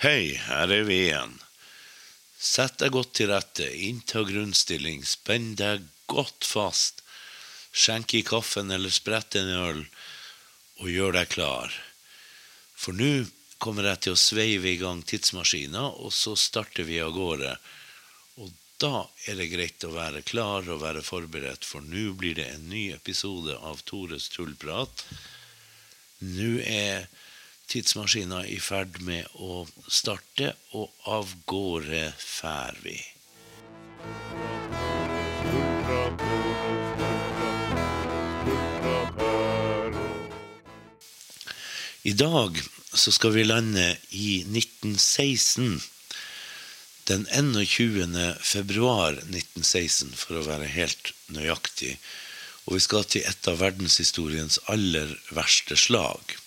Hei, her er vi igjen. Sett deg godt til rette, innta grunnstilling, spenn deg godt fast. Skjenk i kaffen eller sprett en øl, og gjør deg klar. For nå kommer jeg til å sveive i gang tidsmaskina, og så starter vi av gårde. Og da er det greit å være klar og være forberedt, for nå blir det en ny episode av Tores tullprat. Nå er tidsmaskina i ferd med å starte, og av gårde fær vi. I dag så skal vi lande i 1916. Den 21. februar 1916, for å være helt nøyaktig. Og vi skal til et av verdenshistoriens aller verste slag.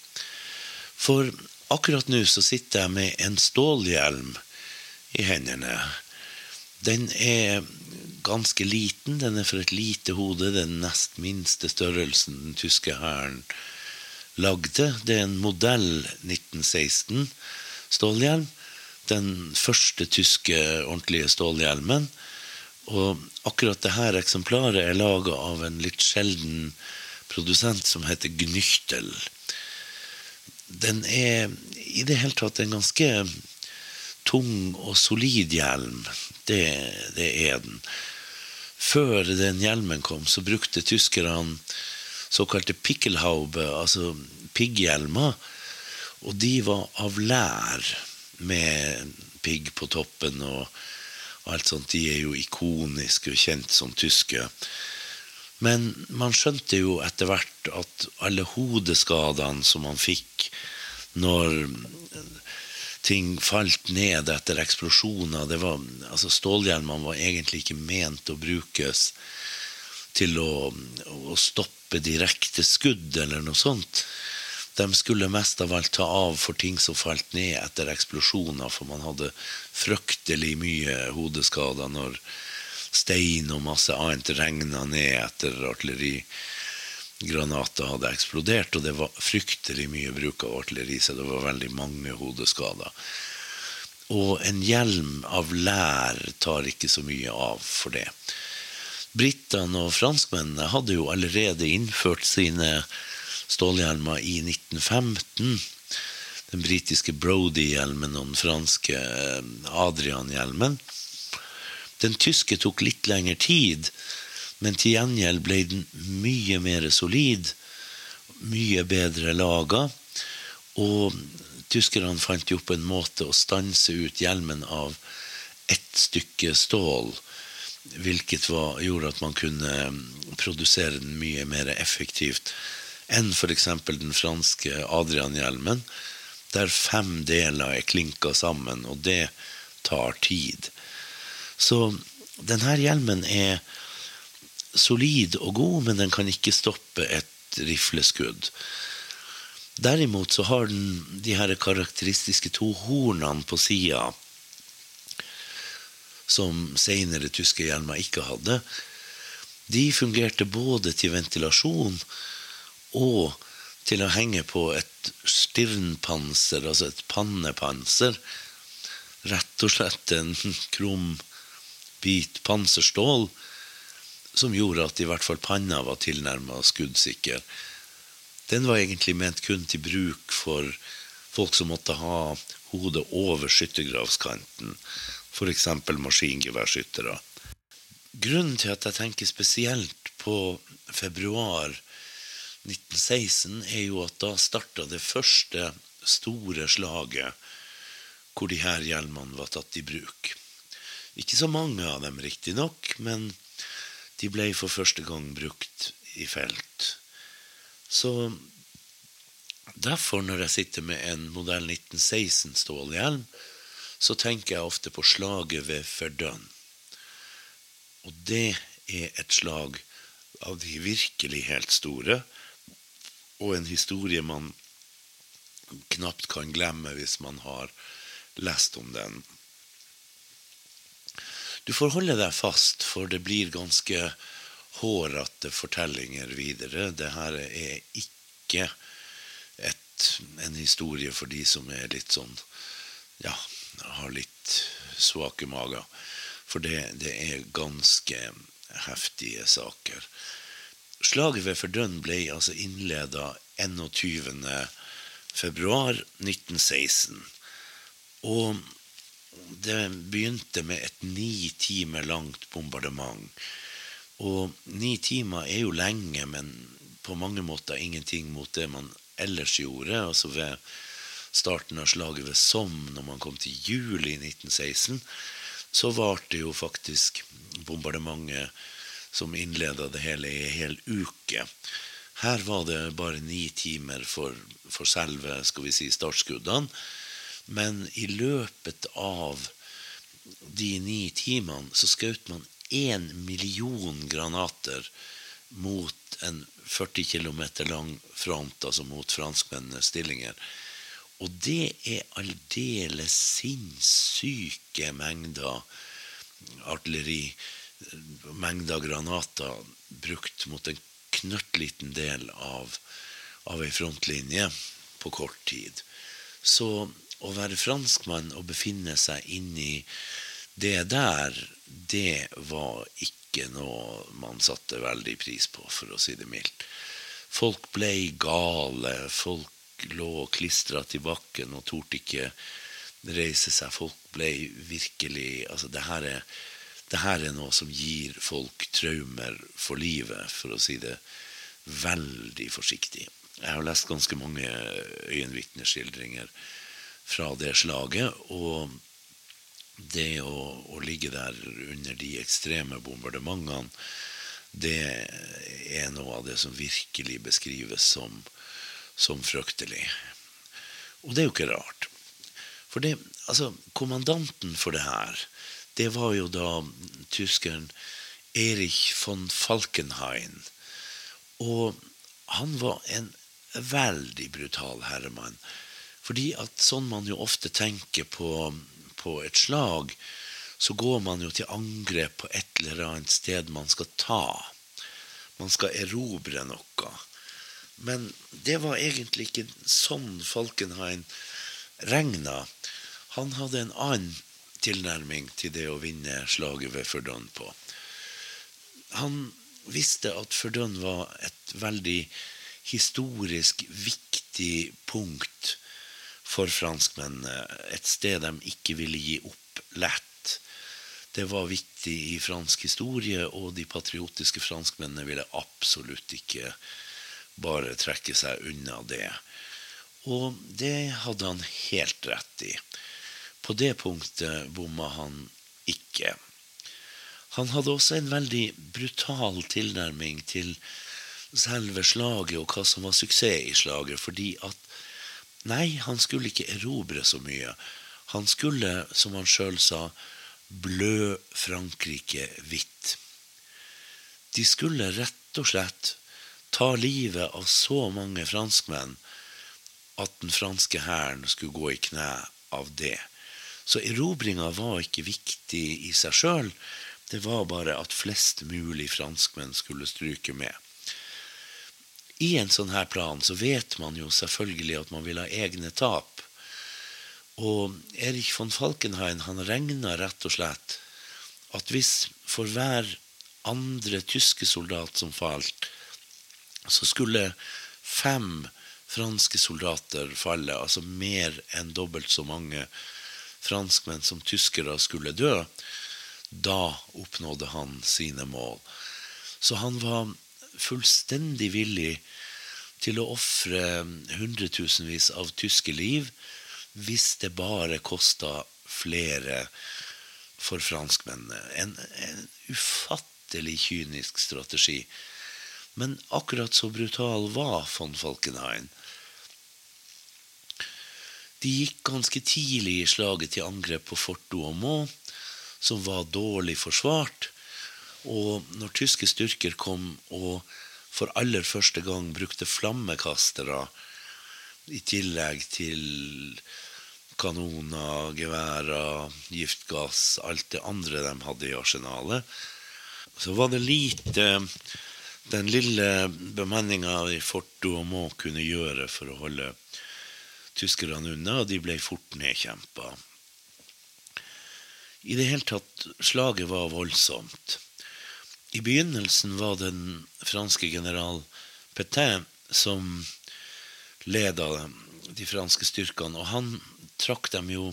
For akkurat nå så sitter jeg med en stålhjelm i hendene. Den er ganske liten, den er for et lite hode, den nest minste størrelsen den tyske hæren lagde. Det er en modell 1916 stålhjelm. Den første tyske ordentlige stålhjelmen. Og akkurat dette eksemplaret er laga av en litt sjelden produsent som heter Gnychtel. Den er i det hele tatt en ganske tung og solid hjelm. Det, det er den. Før den hjelmen kom, så brukte tyskerne såkalte pikkelhaube, altså pigghjelmer. Og de var av lær med pigg på toppen og alt sånt. De er jo ikoniske og kjent som tyske. Men man skjønte jo etter hvert at alle hodeskadene som man fikk når ting falt ned etter eksplosjoner det var, altså Stålhjelmene var egentlig ikke ment å brukes til å, å stoppe direkte skudd eller noe sånt. De skulle mest av alt ta av for ting som falt ned etter eksplosjoner, for man hadde fryktelig mye hodeskader når stein og masse annet regna ned etter artillerigranater hadde eksplodert. Og det var fryktelig mye bruk av artilleri, så det var veldig mange hodeskader. Og en hjelm av lær tar ikke så mye av for det. Britene og franskmennene hadde jo allerede innført sine stålhjelmer i 1915. Den britiske Brody-hjelmen og den franske Adrian-hjelmen. Den tyske tok litt lengre tid, men til gjengjeld ble den mye mer solid, mye bedre laga. Og tyskerne fant jo opp en måte å stanse ut hjelmen av ett stykke stål, hvilket var, gjorde at man kunne produsere den mye mer effektivt enn f.eks. den franske Adrian-hjelmen, der fem deler er klinka sammen, og det tar tid. Så denne hjelmen er solid og god, men den kan ikke stoppe et rifleskudd. Derimot så har den de her karakteristiske to hornene på sida, som senere tyske hjelmer ikke hadde. De fungerte både til ventilasjon og til å henge på et stirnpanser, altså et pannepanser. Rett og slett en krum bit panserstål som gjorde at i hvert fall panna var tilnærma skuddsikker. Den var egentlig ment kun til bruk for folk som måtte ha hodet over skyttergravskanten, f.eks. maskingeværskyttere. Grunnen til at jeg tenker spesielt på februar 1916, er jo at da starta det første store slaget hvor de her hjelmene var tatt i bruk. Ikke så mange av dem, riktignok, men de ble for første gang brukt i felt. Så derfor, når jeg sitter med en modell 1916 stålhjelm, så tenker jeg ofte på slaget ved Verdun. Og det er et slag av de virkelig helt store, og en historie man knapt kan glemme hvis man har lest om den du får holde deg fast, for det blir ganske hårete fortellinger videre. Det her er ikke et, en historie for de som er litt sånn ja, har litt svake mager. For det, det er ganske heftige saker. Slaget ved Verdun ble altså innleda 21. februar 1916. Og det begynte med et ni timer langt bombardement. Og ni timer er jo lenge, men på mange måter ingenting mot det man ellers gjorde. Altså ved starten av slaget ved Somme, når man kom til juli 1916, så varte jo faktisk bombardementet som innleda det hele, i en hel uke. Her var det bare ni timer for, for selve skal vi si, startskuddene. Men i løpet av de ni timene så skjøt man én million granater mot en 40 km lang front, altså mot franskmennenes stillinger. Og det er aldeles sinnssyke mengder artilleri, mengder granater, brukt mot en knøttliten del av, av ei frontlinje på kort tid. Så å være franskmann og befinne seg inni det der, det var ikke noe man satte veldig pris på, for å si det mildt. Folk ble gale. Folk lå klistra til bakken og torde ikke reise seg. Folk ble virkelig Altså, det her, er, det her er noe som gir folk traumer for livet, for å si det veldig forsiktig. Jeg har lest ganske mange øyenvitneskildringer fra det slaget. Og det å, å, ligge der under de ekstreme bombardementene, det er noe av det som virkelig beskrives som som fryktelig. Og det er jo ikke rart. For det, altså, kommandanten for det her, det var jo da tyskeren Erich von Falkenhayn. Og han var en veldig brutal herremann. Fordi at sånn man jo ofte tenker på, på et slag, så går man jo til angrep på et eller annet sted man skal ta. Man skal erobre noe. Men det var egentlig ikke sånn Falkenhayn regna. Han hadde en annen tilnærming til det å vinne slaget ved Verdun på. Han visste at Verdun var et veldig historisk viktig punkt for franskmennene. Et sted de ikke ville gi opp lett. Det var viktig i fransk historie, og de patriotiske franskmennene ville absolutt ikke bare trekke seg unna det. Og det hadde han helt rett i. På det punktet bomma han ikke. Han hadde også en veldig brutal tilnærming til selve slaget og hva som var suksess i slaget, fordi at Nei, han skulle ikke erobre så mye. Han skulle, som han sjøl sa, blø Frankrike hvitt. De skulle rett og slett ta livet av så mange franskmenn at den franske hæren skulle gå i kne av det. Så erobringa var ikke viktig i seg sjøl. Det var bare at flest mulig franskmenn skulle stryke med. I en sånn her plan så vet man jo selvfølgelig at man vil ha egne tap. Og Erich von Falkenhayn han regna rett og slett at hvis for hver andre tyske soldat som falt, så skulle fem franske soldater falle, altså mer enn dobbelt så mange franskmenn som tyskere skulle dø, da oppnådde han sine mål. Så han var fullstendig villig til å ofre hundretusenvis av tyske liv hvis det bare kosta flere for franskmennene. En, en ufattelig kynisk strategi. Men akkurat så brutal var von Falkenhayn. De gikk ganske tidlig i slaget til angrep på Fort Douaumont, som var dårlig forsvart. Og når tyske styrker kom og for aller første gang brukte flammekastere i tillegg til kanoner, geværer, giftgass, alt det andre de hadde i arsenalet, så var det lite den lille bemanninga i Fort Douaumont kunne gjøre for å holde tyskerne unna, og de ble fort nedkjempa. I det hele tatt, slaget var voldsomt. I begynnelsen var den franske general Petain som leda de franske styrkene, og han trakk dem jo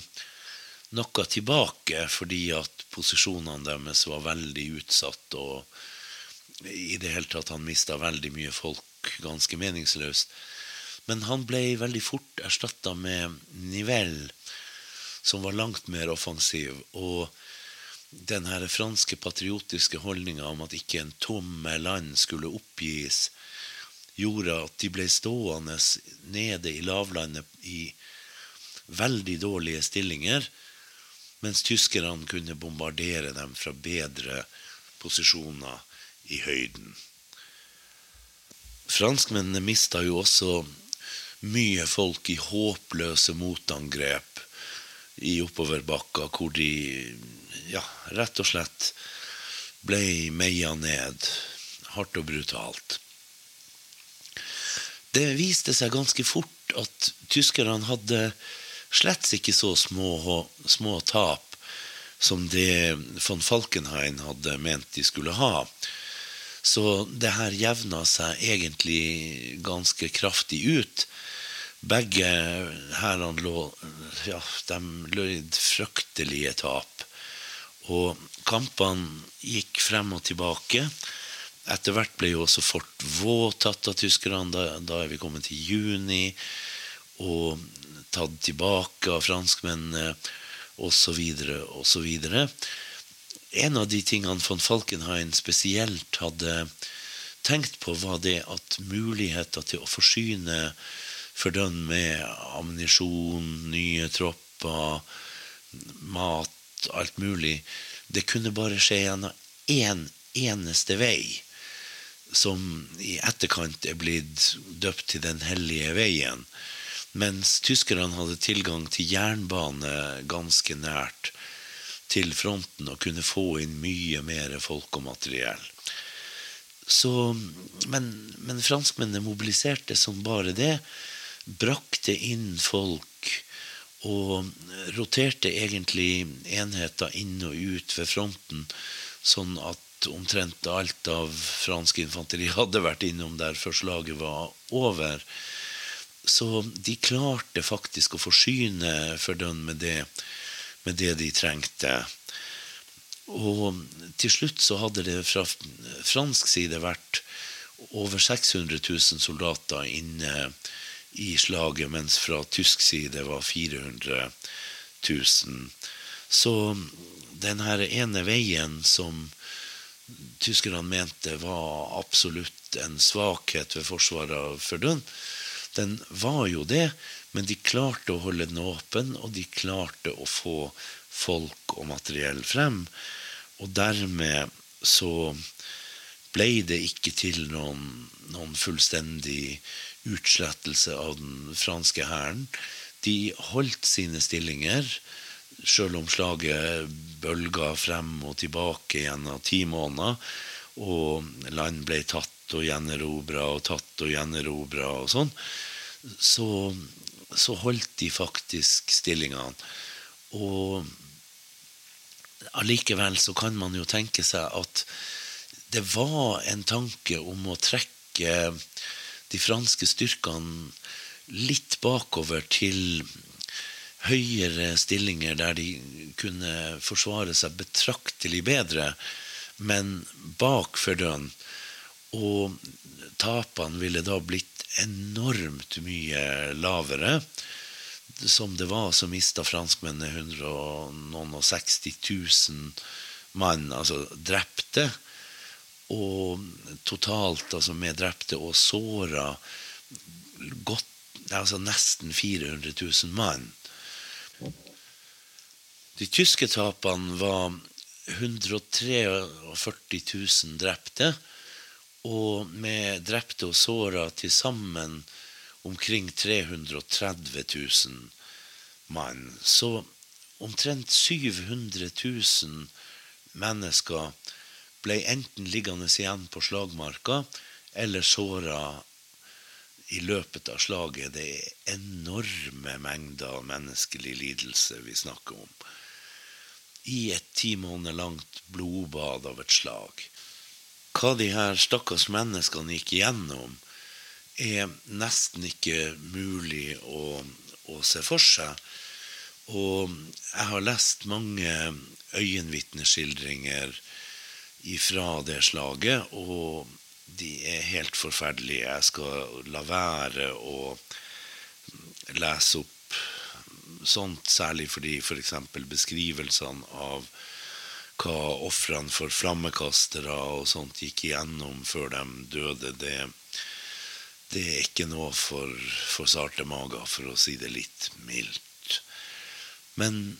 noe tilbake fordi at posisjonene deres var veldig utsatt, og i det hele tatt han mista veldig mye folk ganske meningsløst. Men han ble veldig fort erstatta med Nivelle, som var langt mer offensiv. Og den franske patriotiske holdninga om at ikke en tomme land skulle oppgis, gjorde at de ble stående nede i lavlandet i veldig dårlige stillinger, mens tyskerne kunne bombardere dem fra bedre posisjoner i høyden. Franskmennene mista jo også mye folk i håpløse motangrep i oppoverbakka, hvor de ja, rett og slett ble meia ned hardt og brutalt. Det viste seg ganske fort at tyskerne hadde slett ikke så små, små tap som det von Falkenhayn hadde ment de skulle ha. Så det her jevna seg egentlig ganske kraftig ut. Begge hærene lå ja, de løyd fryktelige tap. Og kampene gikk frem og tilbake. Etter hvert ble jo også Fort Vaux tatt av tyskerne. Da, da, er vi kommet til juni. Og tatt tilbake av franskmennene osv. osv. En av de tingene von Falkenhayn spesielt hadde tenkt på, var det at muligheter til å forsyne Verdun med ammunisjon, nye tropper, mat, alt mulig, det kunne bare skje gjennom én eneste vei, som i etterkant er blitt døpt til Den hellige veien. Mens tyskerne hadde tilgang til jernbane ganske nært til fronten og kunne få inn mye mer folk og materiell. Så, men, men franskmennene mobiliserte som bare det. Brakte inn folk og roterte egentlig enheter inn og ut ved fronten, sånn at omtrent alt av fransk infanteri hadde vært innom der før slaget var over. Så de klarte faktisk å forsyne Verdun med det, med det de trengte. Og til slutt så hadde det fra fransk side vært over 600 000 soldater inne i slaget, mens fra tysk side var 400 000. Så den her ene veien som tyskerne mente var absolutt en svakhet ved forsvaret av Verdun, den var jo det, men de klarte å holde den åpen, og de klarte å få folk og materiell frem. Og dermed så ble det ikke til noen, noen fullstendig utslettelse av den franske hæren. De holdt sine stillinger, sjøl om slaget bølga frem og tilbake gjennom ti måneder, og land ble tatt og gjenerobra og tatt og gjenerobra og sånn, så, så, holdt de faktisk stillingene. Og allikevel så kan man jo tenke seg at det var en tanke om å trekke de franske styrkene litt bakover til høyere stillinger der de kunne forsvare seg betraktelig bedre, men bak Verdun og tapene ville da blitt enormt mye lavere. Som det var, så mista franskmennene 160 000 mann, altså drepte. Og totalt, altså med drepte og såra, Altså nesten 400 000 mann. De tyske tapene var 143 000 drepte og med drepte og såra til sammen omkring 330 000 mann. Så omtrent 700 000 mennesker ble enten liggende igjen på slagmarka eller såra i løpet av slaget. Det er enorme mengder menneskelig lidelse vi snakker om. i et ti måneder langt blodbad av et slag. Hva de her stakkars menneskene gikk igjennom, er nesten ikke mulig å, å se for seg. Og jeg har lest mange øyenvitneskildringer ifra det slaget, og de er helt forferdelige. Jeg skal la være å lese opp sånt, særlig fordi f.eks. For beskrivelsene av hva ofrene for flammekastere og sånt gikk igjennom før de døde, det, det er ikke noe for, for sarte mager, for å si det litt mildt. Men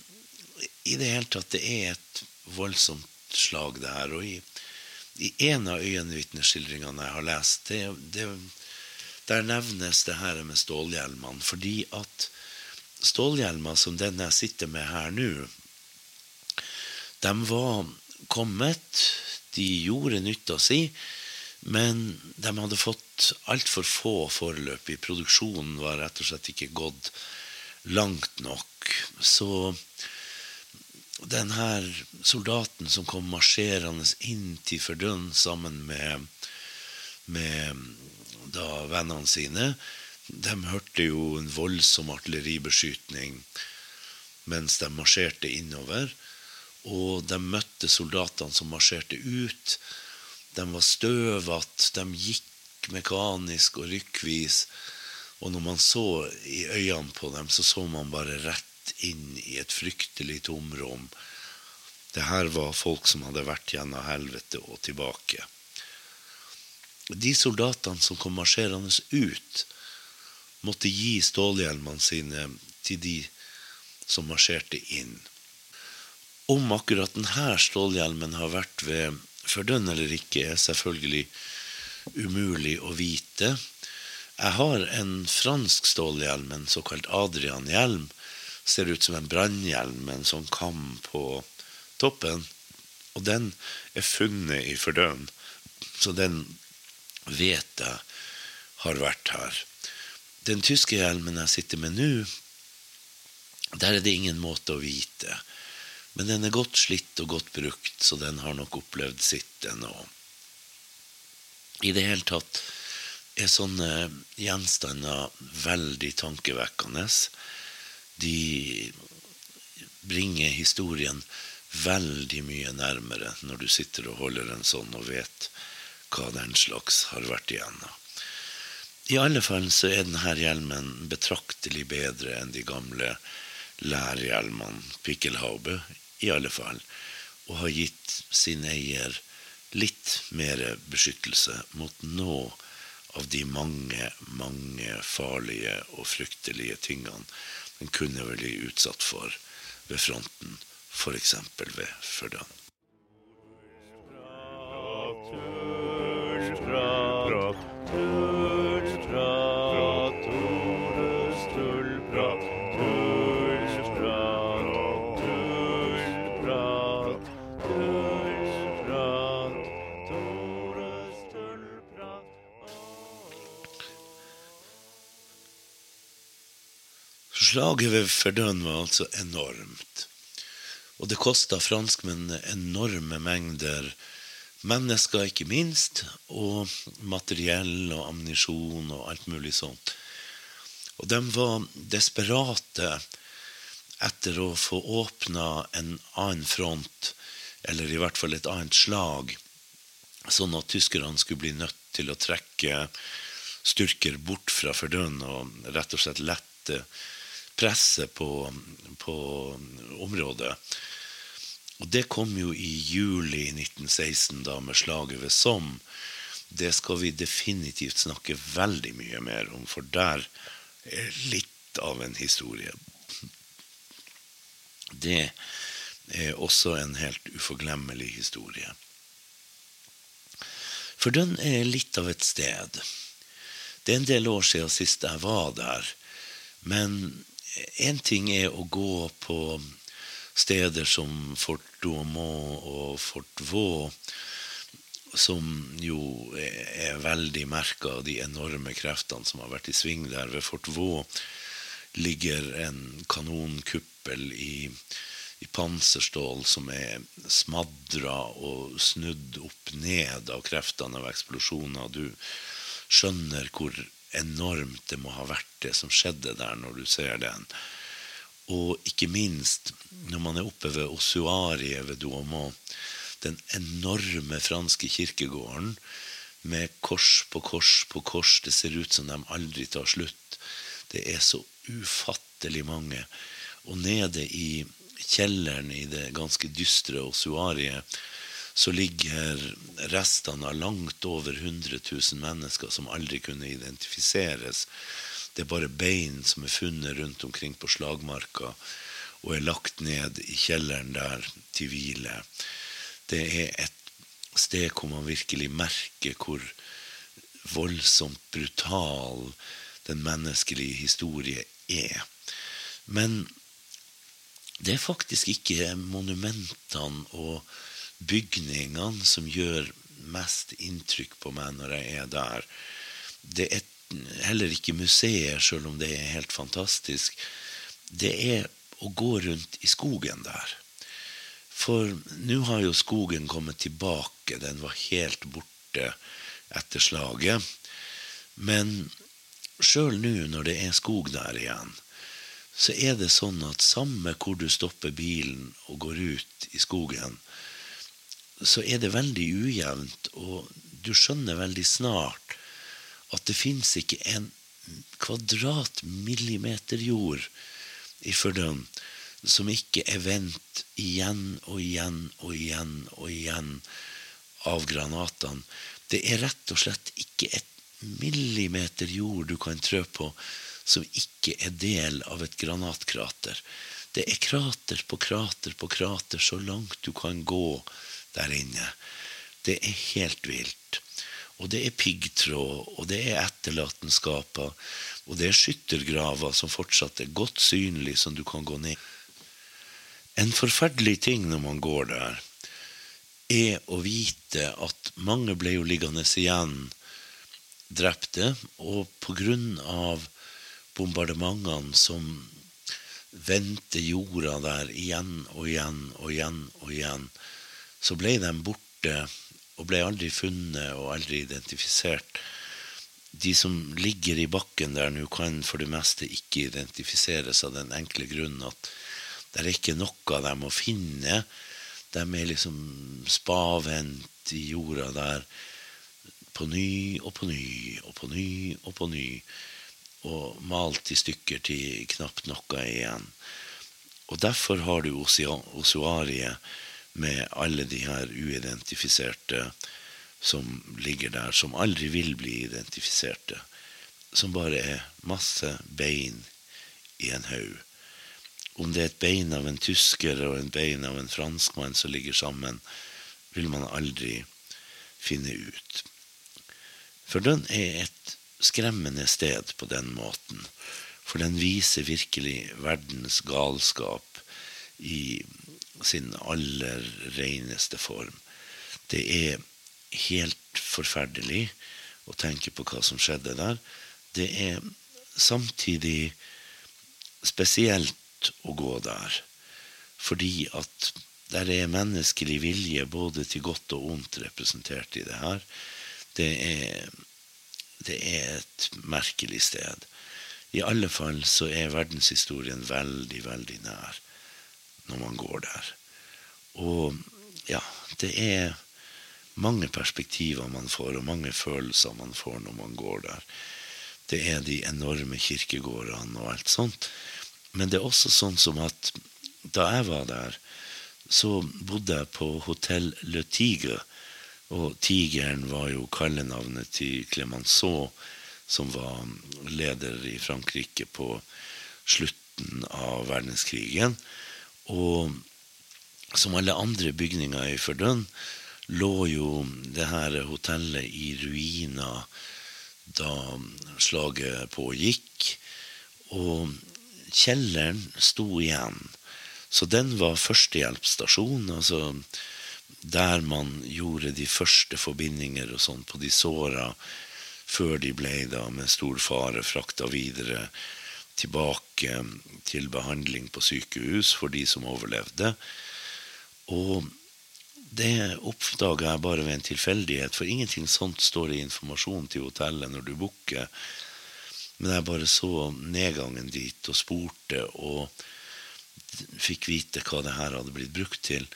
i det hele tatt, det er et voldsomt slag, det her. Og i, i en av øyenvitneskildringene jeg har lest, det, det, der nevnes det her med stålhjelmene. Fordi at stålhjelmer som den jeg sitter med her nå, de var kommet, de gjorde nytta si, men de hadde fått altfor få foreløpig. Produksjonen var rett og slett ikke gått langt nok. Så den her soldaten som kom marsjerende inn til Verdun sammen med, med da vennene sine, de hørte jo en voldsom artilleribeskytning mens de marsjerte innover. Og de møtte soldatene som marsjerte ut. De var støvete, de gikk mekanisk og rykkvis. Og når man så i øynene på dem, så så man bare inn i et fryktelig tomrom. Det her var folk som hadde vært gjennom helvete og tilbake. De soldatene som kom marsjerende ut, måtte gi stålhjelmene sine til de som marsjerte inn. Om akkurat denne stålhjelmen har vært ved fordønn eller ikke, er selvfølgelig umulig å vite. Jeg har en fransk stålhjelm, en såkalt Adrian-hjelm. Ser ut som en brannhjelm med en sånn kam på toppen. Og den er funnet i Fordøen, så den vet jeg har vært her. Den tyske hjelmen jeg sitter med nå, der er det ingen måte å vite. Men den er godt slitt og godt brukt, så den har nok opplevd sitt ennå. I det hele tatt er sånne gjenstander veldig tankevekkende. De bringer historien veldig mye nærmere når du sitter og holder en sånn og vet hva den slags har vært igjennom. I alle fall så er denne hjelmen betraktelig bedre enn de gamle lærhjelmene, Pikkelhaube, i alle fall, og har gitt sin eier litt mer beskyttelse mot nå av de mange, mange farlige og fryktelige tingene den kunne bli utsatt for ved fronten, f.eks. ved Førdan. Slaget ved Verdun var altså enormt. Og det kosta franskmennene enorme mengder mennesker, ikke minst, og materiell og ammunisjon og alt mulig sånt. Og de var desperate etter å få åpna en annen front, eller i hvert fall et annet slag, sånn at tyskerne skulle bli nødt til å trekke styrker bort fra Verdun og rett og slett lette presset på, på området. Og det kom jo i juli 1916, da med slaget ved Somme. Det skal vi definitivt snakke veldig mye mer om, for der er litt av en historie. Det er også en helt uforglemmelig historie. For den er litt av et sted. Det er en del år siden sist jeg var der. Men Én ting er å gå på steder som Fort Douaumont og Fort Vaux, som jo er veldig merka av de enorme kreftene som har vært i sving der. Ved Fort Vaux ligger en kanonkuppel i, i panserstål som er smadra og snudd opp ned av kreftene av eksplosjoner. Du skjønner hvor enormt det må ha vært, det som skjedde der, når du ser den. Og ikke minst når man er oppe ved Ossuariet ved Duomo, den enorme franske kirkegården med kors på kors på kors. Det ser ut som de aldri tar slutt. Det er så ufattelig mange. Og nede i kjelleren i det ganske dystre ossuariet så ligger restene av langt over 100 000 mennesker som aldri kunne identifiseres. Det er bare bein som er funnet rundt omkring på slagmarka og er lagt ned i kjelleren der til hvile. Det er et sted hvor man virkelig merker hvor voldsomt brutal den menneskelige historie er. Men det er faktisk ikke monumentene og bygningene som gjør mest inntrykk på meg når jeg er der. Det er heller ikke museet, sjøl om det er helt fantastisk. Det er å gå rundt i skogen der. For nå har jo skogen kommet tilbake. Den var helt borte etter slaget. Men sjøl nå når det er skog der igjen, så er det sånn at samme hvor du stopper bilen og går ut i skogen, så er det veldig ujevnt, og du skjønner veldig snart at det fins ikke en kvadratmillimeter jord i Førdøen som ikke er vendt igjen og igjen og igjen og igjen av granatene. Det er rett og slett ikke et millimeter jord du kan trø på som ikke er del av et granatkrater. Det er krater på krater på krater så langt du kan gå der inne. Det er helt vilt. Og det er piggtråd, og det er etterlatenskaper, og det er skyttergraver som fortsatt er godt synlig, som du kan gå ned. En forferdelig ting når man går der, er å vite at mange ble jo liggende igjen drepte, og på grunn av bombardementene som vendte jorda der igjen og igjen og igjen og igjen, så ble de borte og ble aldri funnet og aldri identifisert. De som ligger i bakken der nå, kan for det meste ikke identifiseres av den enkle grunnen at det er ikke noe av dem å finne. De er liksom spavent i jorda der på ny og på ny og på ny og på ny. Og malt i stykker til knapt noe igjen. Og derfor har du osuariet med alle de her uidentifiserte som ligger der, som aldri vil bli identifiserte. Som bare er masse bein i en haug. Om det er et bein av en tysker og en bein av en franskmann som ligger sammen, vil man aldri finne ut. For den er et skremmende sted på den måten. For den viser virkelig verdens galskap i sin aller reneste form. Det er helt forferdelig å tenke på hva som skjedde der. Det er samtidig spesielt å gå der, fordi at der er menneskelig vilje både til godt og ondt representert i det her. Det er, det er et merkelig sted. I alle fall så er verdenshistorien veldig, veldig nær når man går der. Og ja, det er mange perspektiver man får, og mange følelser man får når man går der. Det er de enorme kirkegårdene og alt sånt. Men det er også sånn som at da jeg var der, så bodde jeg på Hotell Le Tigre. Og Tigeren var jo kallenavnet til Clemenceau, som var leder i Frankrike på slutten av verdenskrigen. Og som alle andre bygninger i Verdun lå jo det her hotellet i ruiner da slaget pågikk. Og kjelleren sto igjen. Så den var førstehjelpsstasjon. Altså der man gjorde de første forbindinger og sånn på de såra før de ble da med stor fare frakta videre tilbake til behandling på sykehus for de som overlevde. Og det oppdaga jeg bare ved en tilfeldighet, for ingenting sånt står i informasjonen til hotellet når du booker. Men jeg bare så nedgangen dit og spurte og fikk vite hva det her hadde blitt brukt til.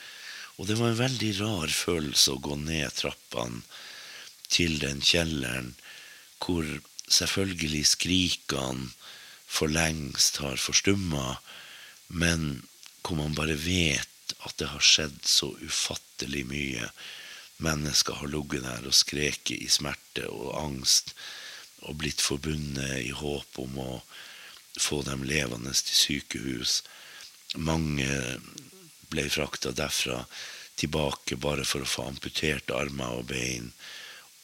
Og det var en veldig rar følelse å gå ned trappene til den kjelleren hvor selvfølgelig skrikene for lengst har forstumma, men hvor man bare vet at det har skjedd så ufattelig mye. Mennesker har ligget der og skreket i smerte og angst og blitt forbundet i håp om å få dem levende til sykehus. Mange ble frakta derfra tilbake bare for å få amputert armer og bein.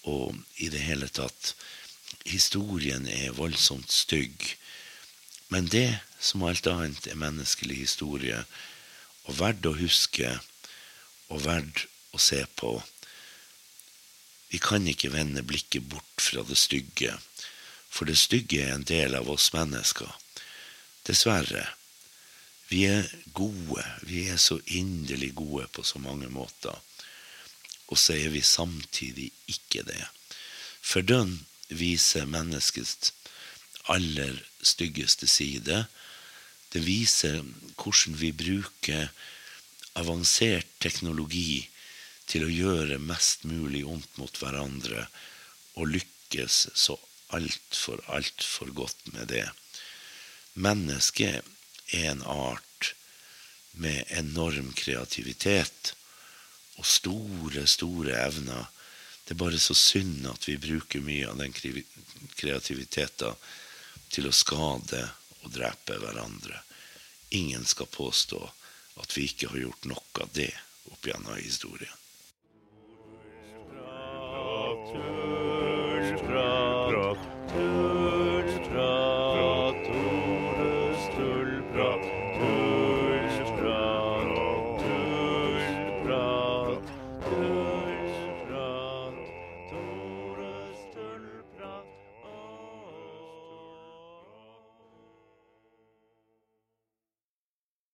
Og i det hele tatt Historien er voldsomt stygg. Men det, som alt annet, er menneskelig historie og verdt å huske og verdt å se på. Vi kan ikke vende blikket bort fra det stygge, for det stygge er en del av oss mennesker. Dessverre. Vi er gode, vi er så inderlig gode på så mange måter. Og så er vi samtidig ikke det. For den viser menneskets aller styggeste side, det viser hvordan vi bruker avansert teknologi til å gjøre mest mulig ondt mot hverandre, og lykkes så altfor, altfor godt med det. Mennesket er en art med enorm kreativitet og store, store evner. Det er bare så synd at vi bruker mye av den kreativiteten til å skade og drepe hverandre. Ingen skal påstå at vi ikke har gjort noe av det opp gjennom historien.